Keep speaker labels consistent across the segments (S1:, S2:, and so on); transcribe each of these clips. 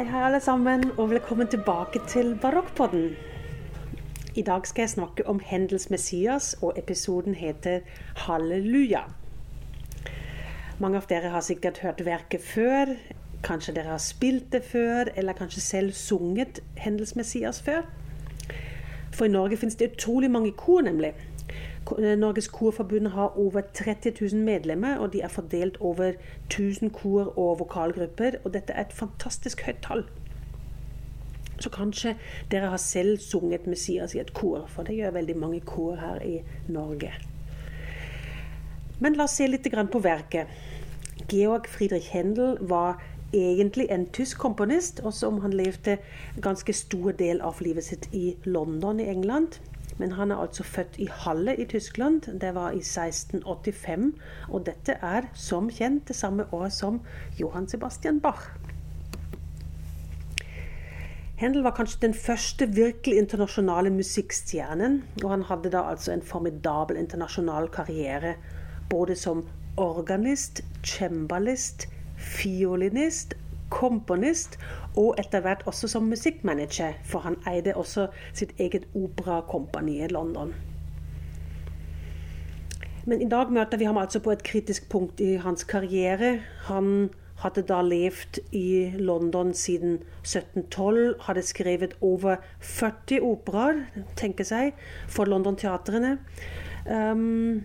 S1: Hei, hei, alle sammen, og velkommen tilbake til Barokkpodden. I dag skal jeg snakke om Hendels Messias, og episoden heter Halleluja. Mange av dere har sikkert hørt verket før. Kanskje dere har spilt det før, eller kanskje selv sunget Hendels Messias før. For i Norge finnes det utrolig mange kor, nemlig. Norges Korforbund har over 30 000 medlemmer, og de er fordelt over 1000 kor og vokalgrupper. Og dette er et fantastisk høyt tall. Så kanskje dere har selv sunget Messias i et kor, for det gjør veldig mange kor her i Norge. Men la oss se litt på verket. Georg Friedrich Händel var egentlig en tysk komponist, også om han levde ganske stor del av livet sitt i London i England. Men han er altså født i Halle i Tyskland. Det var i 1685. Og dette er som kjent det samme år som Johan Sebastian Bach. Händel var kanskje den første virkelig internasjonale musikkstjernen. Og han hadde da altså en formidabel internasjonal karriere. Både som organist, cembalist, fiolinist komponist og etter hvert også som musikkmanager, for han eide også sitt eget operakompani i London. Men i dag møter vi ham altså på et kritisk punkt i hans karriere. Han hadde da levd i London siden 1712, hadde skrevet over 40 operaer, tenker seg, for London-teatrene. Um,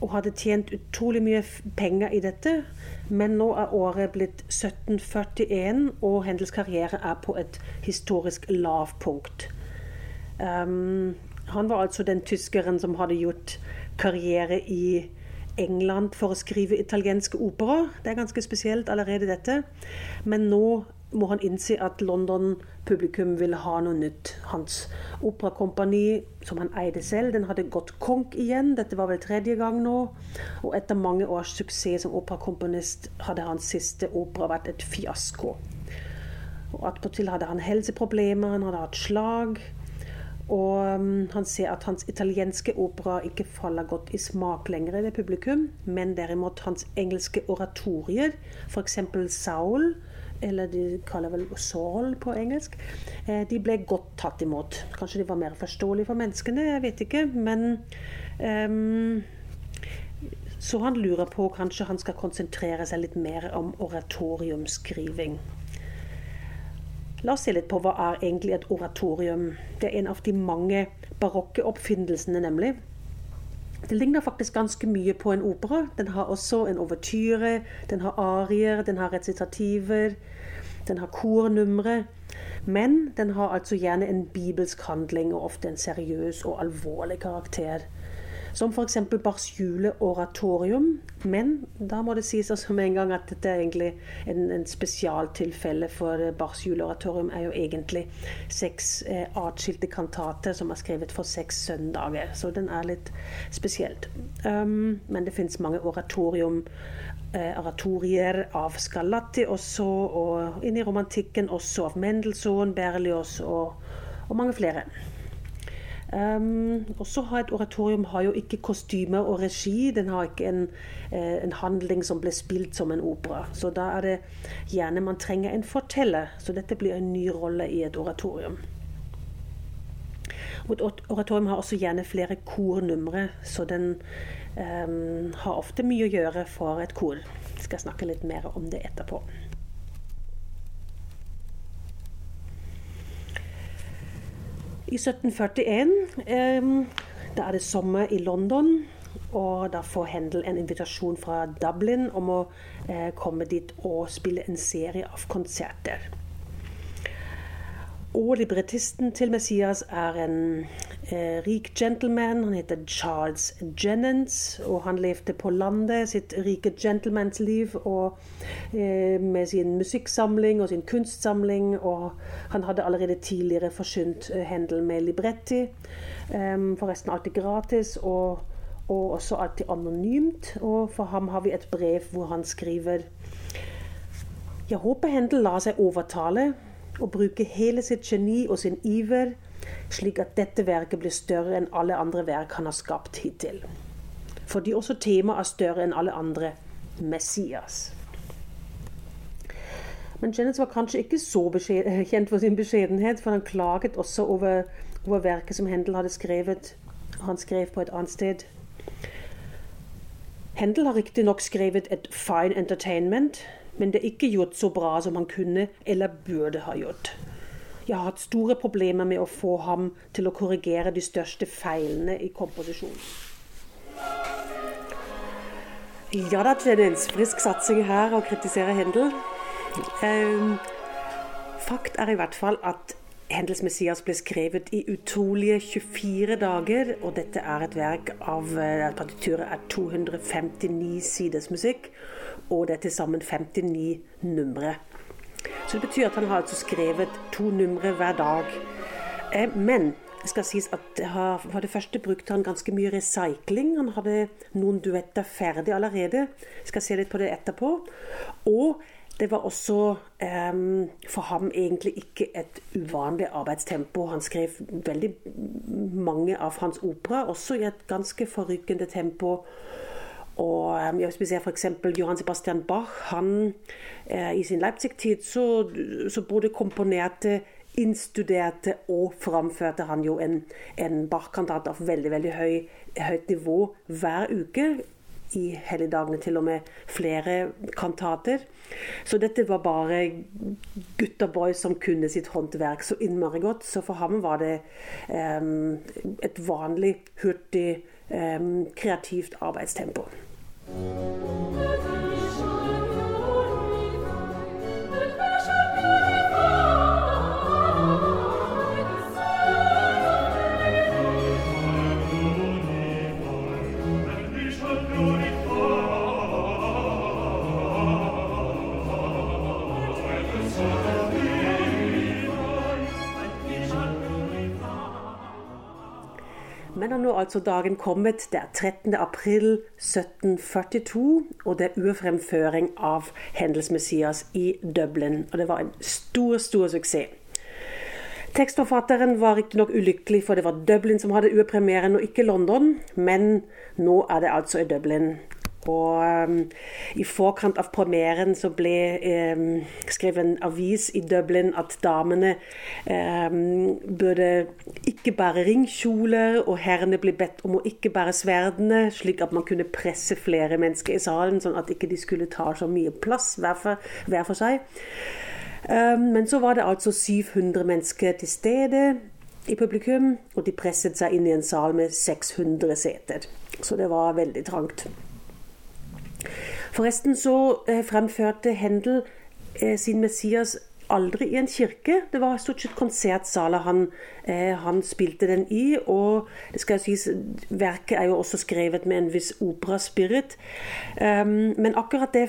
S1: og hadde tjent utrolig mye penger i dette. Men nå er året blitt 1741, og Hendels karriere er på et historisk lavpunkt. Um, han var altså den tyskeren som hadde gjort karriere i England for å skrive italienske operaer. Det er ganske spesielt allerede, dette. Men nå må han innse at London-publikum ville ha noe nytt. Hans operakompani, som han eide selv, den hadde gått konk igjen. Dette var vel tredje gang nå. Og etter mange års suksess som operakomponist hadde hans siste opera vært et fiasko. Og Attpåtil hadde han helseproblemer, han hadde hatt slag. Og um, han ser at hans italienske opera ikke faller godt i smak lenger det publikum, men derimot hans engelske oratorier, f.eks. Saul, eller de kaller vel Saul på engelsk, eh, de ble godt tatt imot. Kanskje de var mer forståelige for menneskene, jeg vet ikke. Men um, Så han lurer på kanskje han skal konsentrere seg litt mer om oratoriumskriving. La oss se litt på hva er egentlig et oratorium. Det er en av de mange barokke oppfinnelsene, nemlig. Det ligner faktisk ganske mye på en opera. Den har også en overtyre, den har arier, den har recitativer, den har kornumre. Men den har altså gjerne en bibelsk handling og ofte en seriøs og alvorlig karakter. Som f.eks. Bars juleoratorium. Men da må det sies også med en gang at dette er egentlig en, en spesialtilfelle, for Bars juleoratorium er jo egentlig seks eh, atskilte kantater som er skrevet for seks søndager. Så den er litt spesielt. Um, men det fins mange oratorium eh, oratorier av Scarlatti også, og inn i romantikken også av Mendelssohn, Berlioz og, og mange flere. Um, og så har Et oratorium har jo ikke kostymer og regi. Den har ikke en, eh, en, handling som ble spilt som en opera. Så da er det gjerne man trenger en forteller. Så dette blir en ny rolle i et oratorium. Et oratorium har også gjerne flere kornumre, så den um, har ofte mye å gjøre for et kor. Jeg skal snakke litt mer om det etterpå. I 1741 eh, da er det sommer i London. Og da får Händel en invitasjon fra Dublin om å eh, komme dit og spille en serie av konserter. Og librettisten til Messias er en eh, rik gentleman. Han heter Charles Jennens, og han levde på landet sitt rike gentlemansliv eh, med sin musikksamling og sin kunstsamling. Og han hadde allerede tidligere forsynt eh, Händel med libretti, eh, forresten alltid gratis. og og også alltid anonymt. Og for ham har vi et brev hvor han skriver Jeg håper Hendel lar seg overtale og bruke hele sitt geni og sin iver, slik at dette verket blir større enn alle andre verk han har skapt hittil. Fordi også temaet er større enn alle andre Messias. Men Jennings var kanskje ikke så kjent for sin beskjedenhet, for han klaget også over, over verket som Hendel hadde skrevet. Han skrev på et annet sted. Hendel har riktignok skrevet et fine entertainment, men det er ikke gjort så bra som han kunne eller burde ha gjort. Jeg har hatt store problemer med å få ham til å korrigere de største feilene i komposisjonen. Ja da, Jennings. Frisk satsing her å kritisere Hendel. Um, fakt er i hvert fall at Hendels Messias ble skrevet i utrolige 24 dager, og dette er et verk av eh, Partituret er 259 siders musikk, og det er til sammen 59 numre. Så det betyr at han har altså skrevet to numre hver dag. Eh, men det skal sies at for det første brukte han ganske mye recycling. Han hadde noen duetter ferdig allerede. Jeg skal se litt på det etterpå. Og det var også um, for ham egentlig ikke et uvanlig arbeidstempo. Han skrev veldig mange av hans opera, også i et ganske forrykkende tempo. Og hvis vi ser f.eks. Johan Sebastian Bach. Han, uh, I sin Leipzig-tid så, så både komponerte innstuderte og framførte han jo en, en Bach-kantat av veldig veldig høy, høyt nivå hver uke i helligdagene til og med flere kantater. Så dette var bare gutter boys som kunne sitt håndverk så innmari godt. Så for ham var det um, et vanlig, hurtig, um, kreativt arbeidstempo. Men er altså dagen kommet. Det er 13. april 1742, og det er urfremføring av Hendels Messias i Dublin. Og det var en stor, stor suksess. Tekstforfatteren var riktignok ulykkelig, for det var Dublin som hadde urpremieren, og ikke London. Men nå er det altså i Dublin. Og um, i forkant av premieren så ble um, skrevet en avis i Dublin at damene um, burde ikke bære ringkjoler, og herrene ble bedt om å ikke bære sverdene, slik at man kunne presse flere mennesker i salen, sånn at ikke de skulle ta så mye plass hver for, hver for seg. men så var det altså 700 mennesker til stede i publikum, og de presset seg inn i en sal med 600 seter. Så det var veldig trangt. Forresten så eh, fremførte Hendel eh, sin Messias aldri i en kirke. Det var stort sett konsertsaler han, eh, han, spilte den i. Og det skal sies, verket er jo også skrevet med en viss operaspirit. Um, men akkurat det,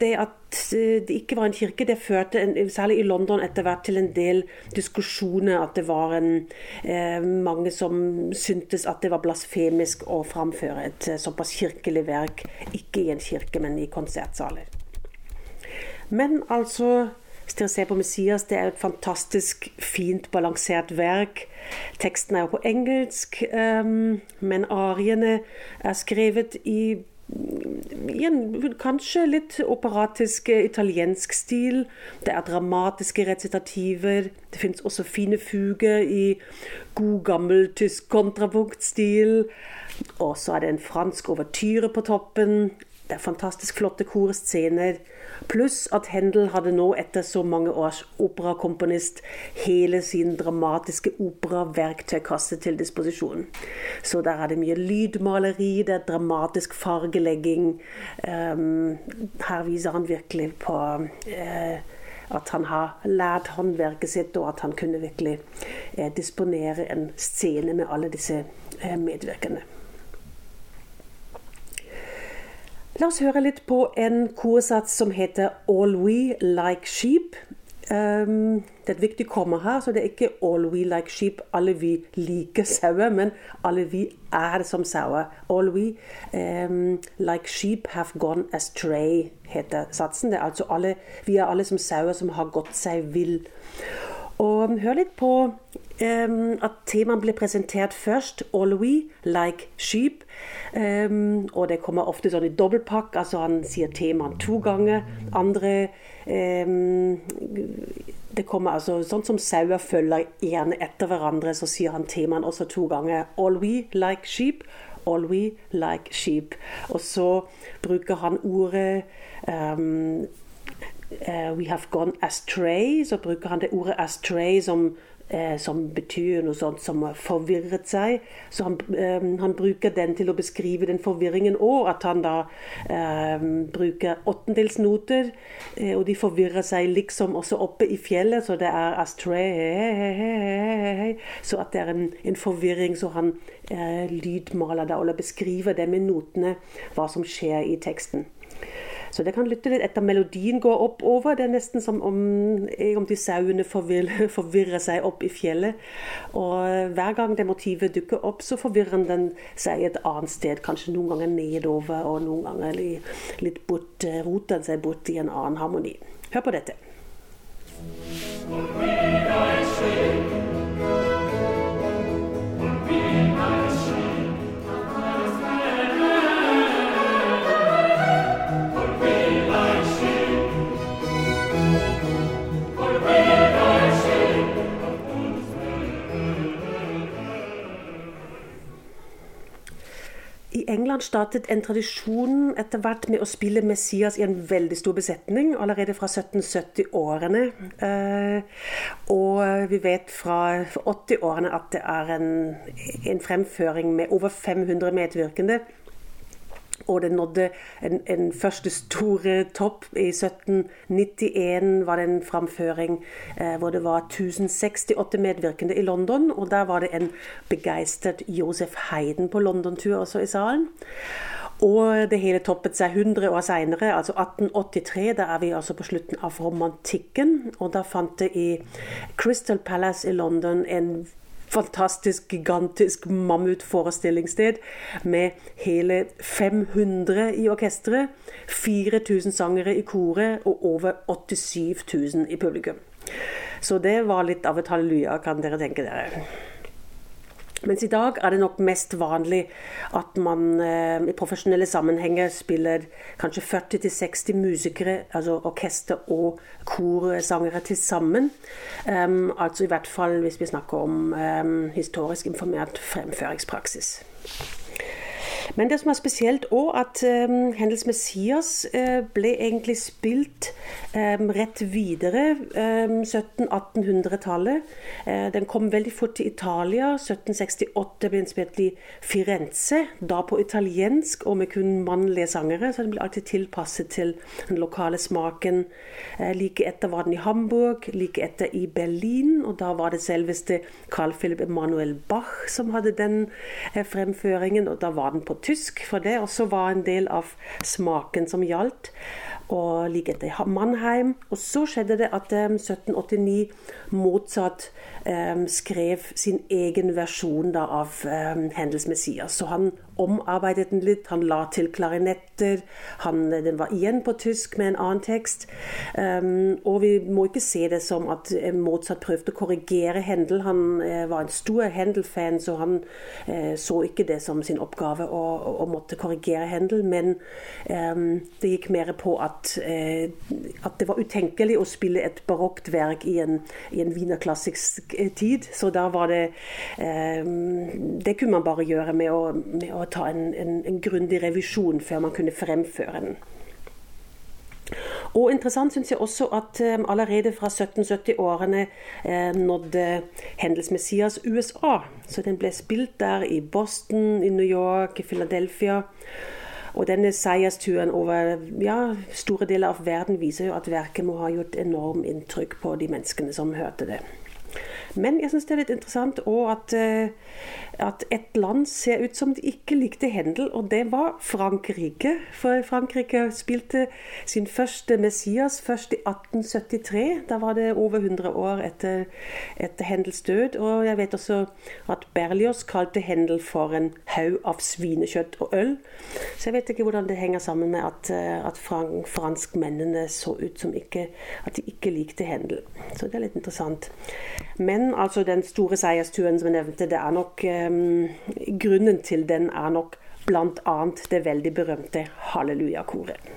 S1: det, at det ikke var en kirke, det førte, en, særlig i London etter hvert, til en del diskusjoner. At det var en, eh, mange som syntes at det var blasfemisk å framføre et eh, såpass kirkelig verk, ikke i en kirke, men i konsertsaler. Men altså hvis dere ser på Messias, det er et fantastisk fint balansert verk. Teksten er jo på engelsk, um, men ariene er skrevet i, i en kanskje litt operatisk eh, italiensk stil. Det er dramatiske recitativer. Det fins også fine fuger i god, gammel tysk kontrapunktstil. Og så er det en fransk overtyre på toppen. Det er fantastisk flotte korscener. Pluss at Hendel hadde nå, etter så mange års operakomponist, hele sin dramatiske operaverktøykasse til disposisjon. Så der er det mye lydmaleri, det er dramatisk fargelegging. Um, her viser han virkelig på uh, at han har lært håndverket sitt, og at han kunne virkelig uh, disponere en scene med alle disse uh, medvirkende. La oss høre litt på en korsats som heter 'All We Like Sheep'. Um, det er et viktig komma her, så det er ikke 'all we like sheep', alle vi liker sauer, men alle vi er som sauer. 'All we um, like sheep have gone astray', heter satsen. Det er altså alle, vi er alle som sauer som har gått seg vill. Og hør litt på um, at temaet ble presentert først. All we like sheep. Um, og det kommer ofte sånn i dobbeltpakk. Altså han sier temaet to ganger. Andre um, det kommer altså Sånn som sauer følger gjerne etter hverandre, så sier han temaet også to ganger. All we like sheep. All we like sheep. Og så bruker han ordet um, We have gone astray. Så bruker han det ordet astray som eh, som betyr noe sånt som har forvirret seg. Så han, eh, han, bruker den til å beskrive den forvirringen òg. At han da eh, bruker åttendelsnoter, eh, og de forvirrer seg liksom også oppe i fjellet. Så det er astray Så at det er en, en forvirring. Så han eh, lydmaler det, eller beskriver det med notene, hva som skjer i teksten. Så det kan lytte litt etter melodien går oppover. Det er nesten som om, om de sauene forvirrer, seg opp i fjellet. Og hver gang det motivet dukker opp, så forvirrer den seg et annet sted. Kanskje noen ganger nedover, og noen ganger litt bort, roter den seg bort i en annen harmoni. Hør på dette. England startet en tradisjon etter hvert med å spille Messias i en veldig stor besetning allerede fra 1770-årene. Eh, og vi vet fra 80-årene at det er en, en fremføring med over 500 medvirkende. Og det nådde en, en, første store topp. I 1791 var det en framføring eh, hvor det var 1068 medvirkende i London. Og der var det en begeistret Josef Heiden på London-tur også i salen. Og det hele toppet seg 100 år seinere, altså 1883. Da er vi altså på slutten av romantikken. Og da fant det i Crystal Palace i London en fantastisk, gigantisk mammutforestillingssted med hele 500 i orkesteret, 4000 sangere i koret og over 87 000 i publikum. Så det var litt av et halleluja, kan dere tenke dere. Mens i dag er det nok mest vanlig at man eh, i profesjonelle sammenhenger spiller kanskje 40-60 musikere, altså orkester og korsangere til sammen. Um, altså i hvert fall hvis vi snakker om um, historisk informert fremføringspraksis. Men det som er spesielt òg, at um, Hendels Messias uh, ble egentlig spilt um, rett videre um, 1700-1800-tallet. Uh, den kom veldig fort til Italia. 1768 ble den spilt i Firenze, da på italiensk og med kun mannlige sangere. Så den ble alltid tilpasset til den lokale smaken. Uh, like etter var den i Hamburg, like etter i Berlin, og da var det selveste Carl Philip Emanuel Bach som hadde den fremføringen, og da var den på tysk, for det også var en del av smaken som gjaldt. Og like etter Mannheim. Og så skjedde det at 1789 eh, Mozart eh, skrev sin egen versjon da, av eh, Hendels Messias. Så han omarbeidet den litt. Han la til klarinetter. Han, den var igjen på tysk med en annen tekst. Um, og vi må ikke se det som at eh, Mozart prøvde å korrigere Hendel. Han eh, var en stor Hendel-fan, så han uh, så ikke det som sin oppgave å, å måtte korrigere Hendel. Men det gikk mer på at, uh, at det var utenkelig å spille et barokt verk i en, i en wienerklassisk tid. Så da var det eh, Det kunne man bare gjøre med å, med å ta en, en, en grundig revisjon før man kunne fremføre den. Og Interessant syns jeg også at um, allerede fra 1770-årene eh, nådde Hendels Messias USA. Så den ble spilt der i Boston, i New York, i Philadelphia. Og denne seiersturen over ja, store deler av verden viser jo at verket må ha gjort enormt inntrykk på de menneskene som hørte det. Men jeg syns det er litt interessant òg at, eh, at, et land ser ut som de ikke likte Hendel, og det var Frankrike. For Frankrike spilte sin første Messias først i 1873. Da var det over 100 år etter, etter Hendels død. Og jeg vet også at Berlioz kalte Hendel for en haug av svinekjøtt og øl. Så jeg vet ikke hvordan det henger sammen med at, at frank, franskmennene så ut som ikke, at de ikke likte Hendel. Så det er litt interessant. Men altså den store seiersturen som jeg nevnte, det er nok um, Grunnen til den er nok bl.a. det veldig berømte hallelujakoret.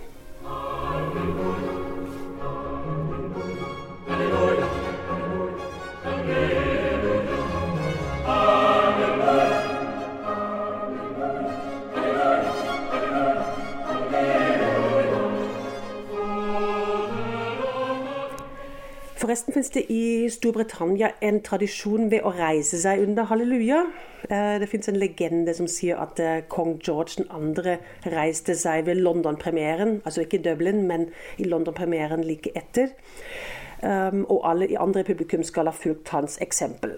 S1: Forresten finnes det i Storbritannia en tradisjon ved å reise seg under halleluja. Eh, det finnes en legende som sier at eh, kong George 2. reiste seg ved London-premieren, altså ikke i Dublin, men i London-premieren like etter. Um, og alle i andre publikum skal ha fulgt hans eksempel.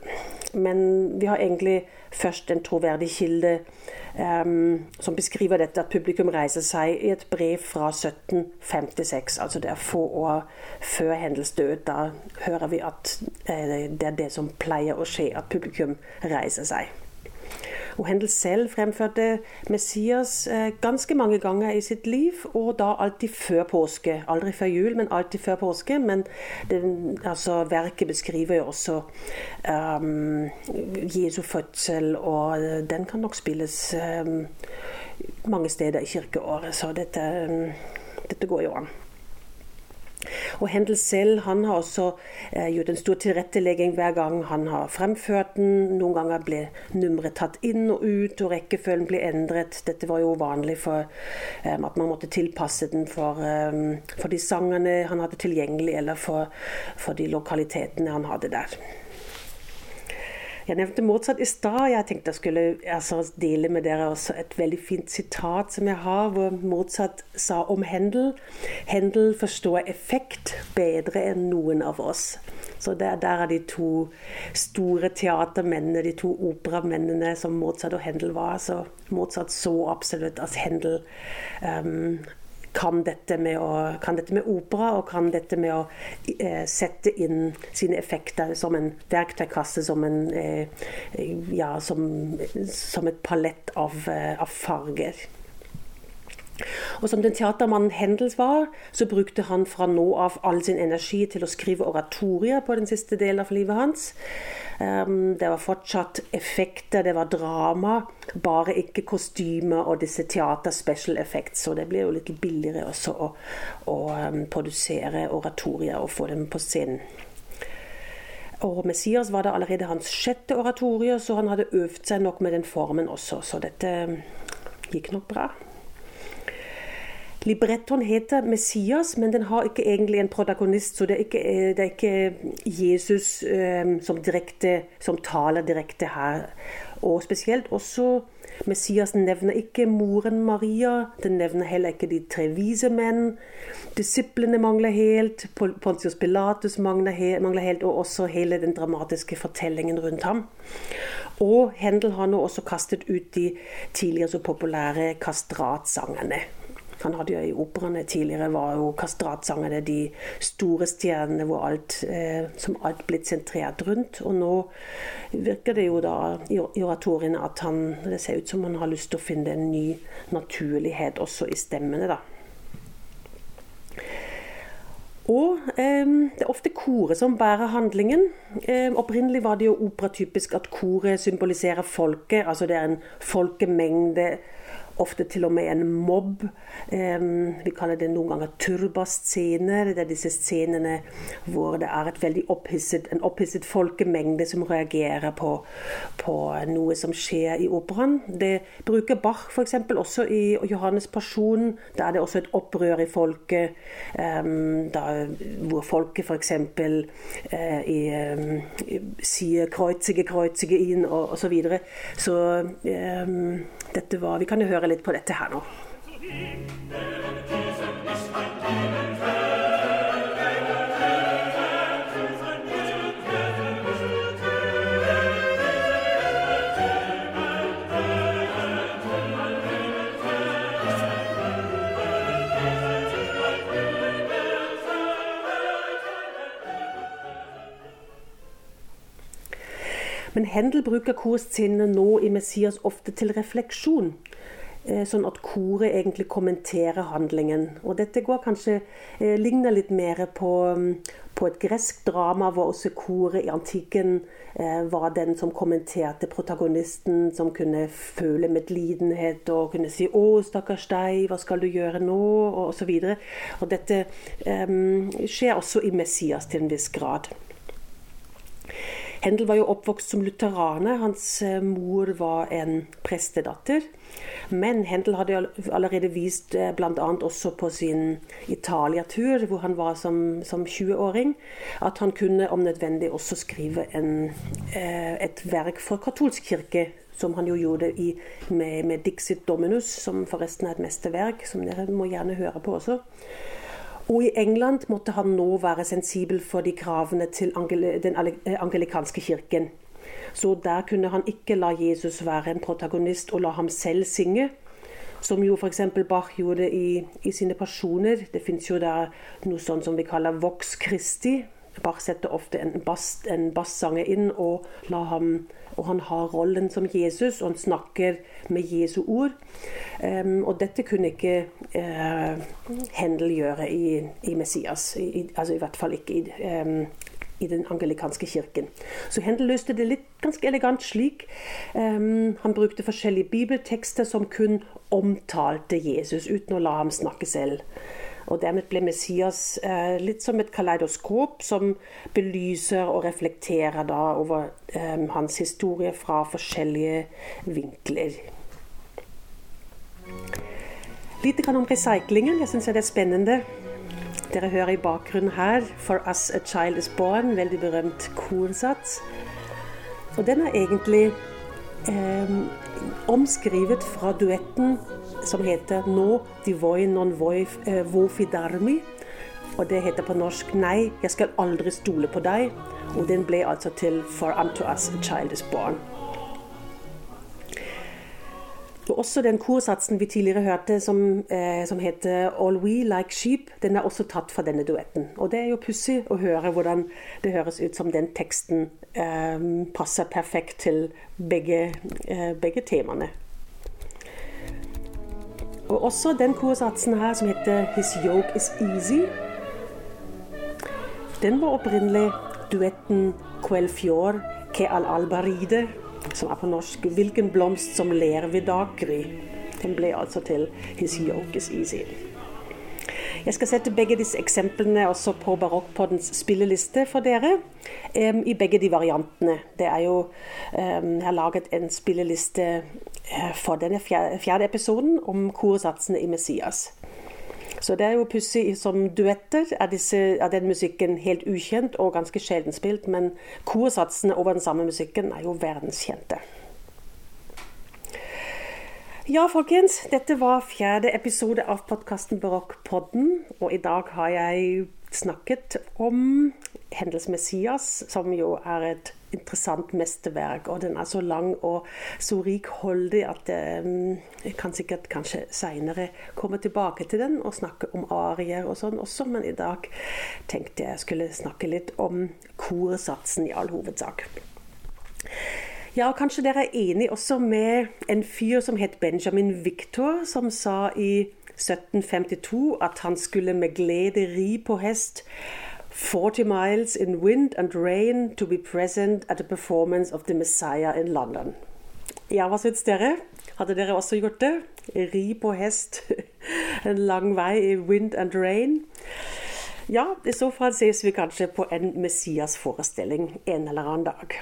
S1: Men vi har egentlig først en troverdig kilde um, som beskriver dette, at publikum reiser seg i et brev fra 1756. Altså det er få år før Hendels død. Da hører vi at uh, det er det som pleier å skje, at publikum reiser seg. Og Hendel selv fremførte Messias eh, ganske mange ganger i sitt liv, og da alltid før påske. Aldri før jul, men alltid før påske. Men det, altså, verket beskriver jo også um, Jesu fødsel, og den kan nok spilles um, mange steder i kirkeåret. Så dette, um, dette går jo an. Og Hendel selv han har også eh, gjort en stor tilrettelegging hver gang han har fremført den. Noen ganger ble nummeret tatt inn og ut, og rekkefølgen ble endret. Dette var jo vanlig for eh, at man måtte tilpasse den for, eh, for, de sangene han hadde tilgjengelig, eller for, for de lokalitetene han hadde der. Jeg nevnte Mozart i stad. Jeg tenkte jeg skulle altså, dele med dere også et veldig fint sitat som jeg har, hvor Mozart sa om Händel Händel forstår effekt bedre enn noen av oss. Så der, der er de to store teatermennene, de to operamennene som Mozart og Händel var. Så Mozart så absolutt at Händel um, kan dette, å, kan dette, med opera og kan dette med å eh, sette inn sine effekter som en verktøykasse, som, en, eh, ja, som, som et palett av, eh, av farger. Og som den teatermannen Hendels var, så brukte han fra nå av all sin energi til å skrive oratorier på den siste delen av livet hans. Um, det var fortsatt effekter, det var drama, bare ikke kostymer og disse teater special effects. Så det blir jo litt billigere også å, å um, produsere oratorier og få dem på scenen. Og Messias var det allerede hans sjette oratorie, så han hadde øvd seg nok med den formen også. Så dette gikk nok bra. Librettoen heter Messias, men den har ikke egentlig en protagonist. Så det er ikke, eh, det er ikke Jesus um, som, direkte, som, taler direkte her. Og spesielt også Messias nevner ikke moren Maria. Den nevner heller ikke de tre vise menn. Disiplene mangler helt. Pontius Pilatus mangler helt. Og også hele den dramatiske fortellingen rundt ham. Og Hendel har nå også kastet ut de tidligere så populære kastratsangene. Han hadde jo i operaene tidligere var jo kastratsangene de store stjernene hvor alt, eh, som alt blitt sentrert rundt. Og nå virker det jo da i oratoriene at han, det ser ut som han har lyst til å finne en ny naturlighet også i stemmene. da. Og eh, det er ofte koret som bærer handlingen. Eh, opprinnelig var det jo operatypisk at koret symboliserer folket. Altså det er en folkemengde ofte til og med en mobb. Vi kaller det noen ganger turbascener. Det er disse scenene hvor det er veldig opphisset, en opphisset folkemengde som reagerer på, på, noe som skjer i operaen. Det bruker Bach f.eks. også i Johannes Pasjon. Da er det også et opprør i folket, da, hvor folket f.eks. Uh, sier 'kreuzige, kreuzige inn' og osv. Så, videre. så um, dette var Vi kan jo høre høre litt på dette her nå. Men Händel bruker korsynet nå i Messias ofte til refleksjon. Eh, sånn at koret egentlig kommenterer handlingen. Og dette går kanskje eh, ligner litt mer på, mm, på, et gresk drama, hvor også koret i antikken eh, var den som kommenterte protagonisten, som kunne føle medlidenhet og kunne si 'Å, stakkars deg, hva skal du gjøre nå?' og osv. Og, og dette eh, skjer også i Messias til en viss grad. Hendel var jo oppvokst som lutheraner. Hans eh, mor var en prestedatter. Men Hendel hadde allerede vist eh, bl.a. også på sin Italia-tur, hvor han var som, som 20-åring, at han kunne om nødvendig også skrive en, eh, et verk for katolsk kirke som han jo gjorde i, med, med, Dixit Dominus, som forresten er et mesterverk, som dere må gjerne høre på også. Og i England måtte han nå være sensibel for de kravene til den angelikanske kirken. Så der kunne han ikke la Jesus være en protagonist og la ham selv synge. Som jo f.eks. Bach gjorde i, i, sine pasjoner. Det fins jo der noe sånt som vi kaller vox Christi. Bach setter ofte en, bass, bassanger inn og la ham og han har rollen som Jesus, og han snakker med Jesu ord. Um, og dette kunne ikke uh, Hendel gjøre i, i Messias, i, altså i hvert fall ikke i, um, i den angelikanske kirken. Så Hendel løste det litt ganske elegant slik. Um, han brukte forskjellige bibeltekster som kun omtalte Jesus, uten å la ham snakke selv. Og dermed ble Messias eh, litt som et kaleidoskop som belyser og reflekterer da over eh, hans historie fra forskjellige vinkler. Litt om recyclingen. Jeg syns det er spennende. Dere hører i bakgrunnen her 'For Us A Child Is Born', veldig berømt korsats. Og den er egentlig eh, omskrevet fra duetten som heter 'No de voi non voi eh, vofidarmi'. Og det heter på norsk 'Nei, jeg skal aldri stole på deg'. Og den ble altså til 'For unto us a child is born'. Og også den korsatsen vi tidligere hørte, som, eh, som, heter 'All We Like Sheep', den er også tatt fra denne duetten. Og det er jo pussig å høre hvordan det høres ut som den teksten eh, passer perfekt til begge, eh, begge temaene. Og også den korsatsen her som heter 'His yoke is easy'. Den var opprinnelig duetten 'Quel fjord ke al albaride', som er på norsk 'Hvilken blomst som ler ved daggry'. Den ble altså til 'His yoke is easy'. Jeg skal sette begge disse eksemplene også på Barokkpoddens spilleliste for dere. Um, I begge de variantene. Det er jo um, Jeg har laget en spilleliste uh, for denne fjerde episoden om korsatsene i Messias. Så det er jo pussig. Som duetter er, disse, er, den musikken helt ukjent og ganske sjelden spilt, men korsatsene over den samme musikken er jo verdenskjente. Ja, folkens. Dette var fjerde episode av podkasten Barokkpodden. Og i dag har jeg snakket om Hendels Messias, som jo er et interessant mesterverk. Og den er så lang og så rikholdig at um, jeg kan sikkert kanskje seinere komme tilbake til den og snakke om arier og sånn også, men i dag tenkte jeg skulle snakke litt om korsatsen i all hovedsak. Ja, kanskje dere er enig også med en fyr som het Benjamin Victor, som sa i 1752 at han skulle med glede ri på hest 40 miles in wind and rain to be present at the performance of the Messiah in London. Ja, hva syns dere? Hadde dere også gjort det? Ri på hest en lang vei i wind and rain? Ja, i så fall ses vi kanskje på en Messias-forestilling en eller annen dag.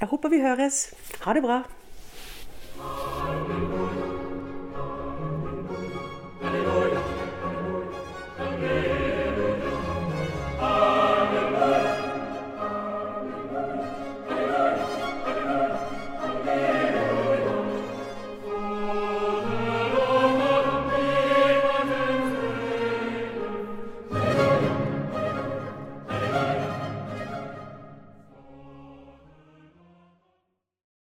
S1: Jeg håper vi høres. Ha det bra.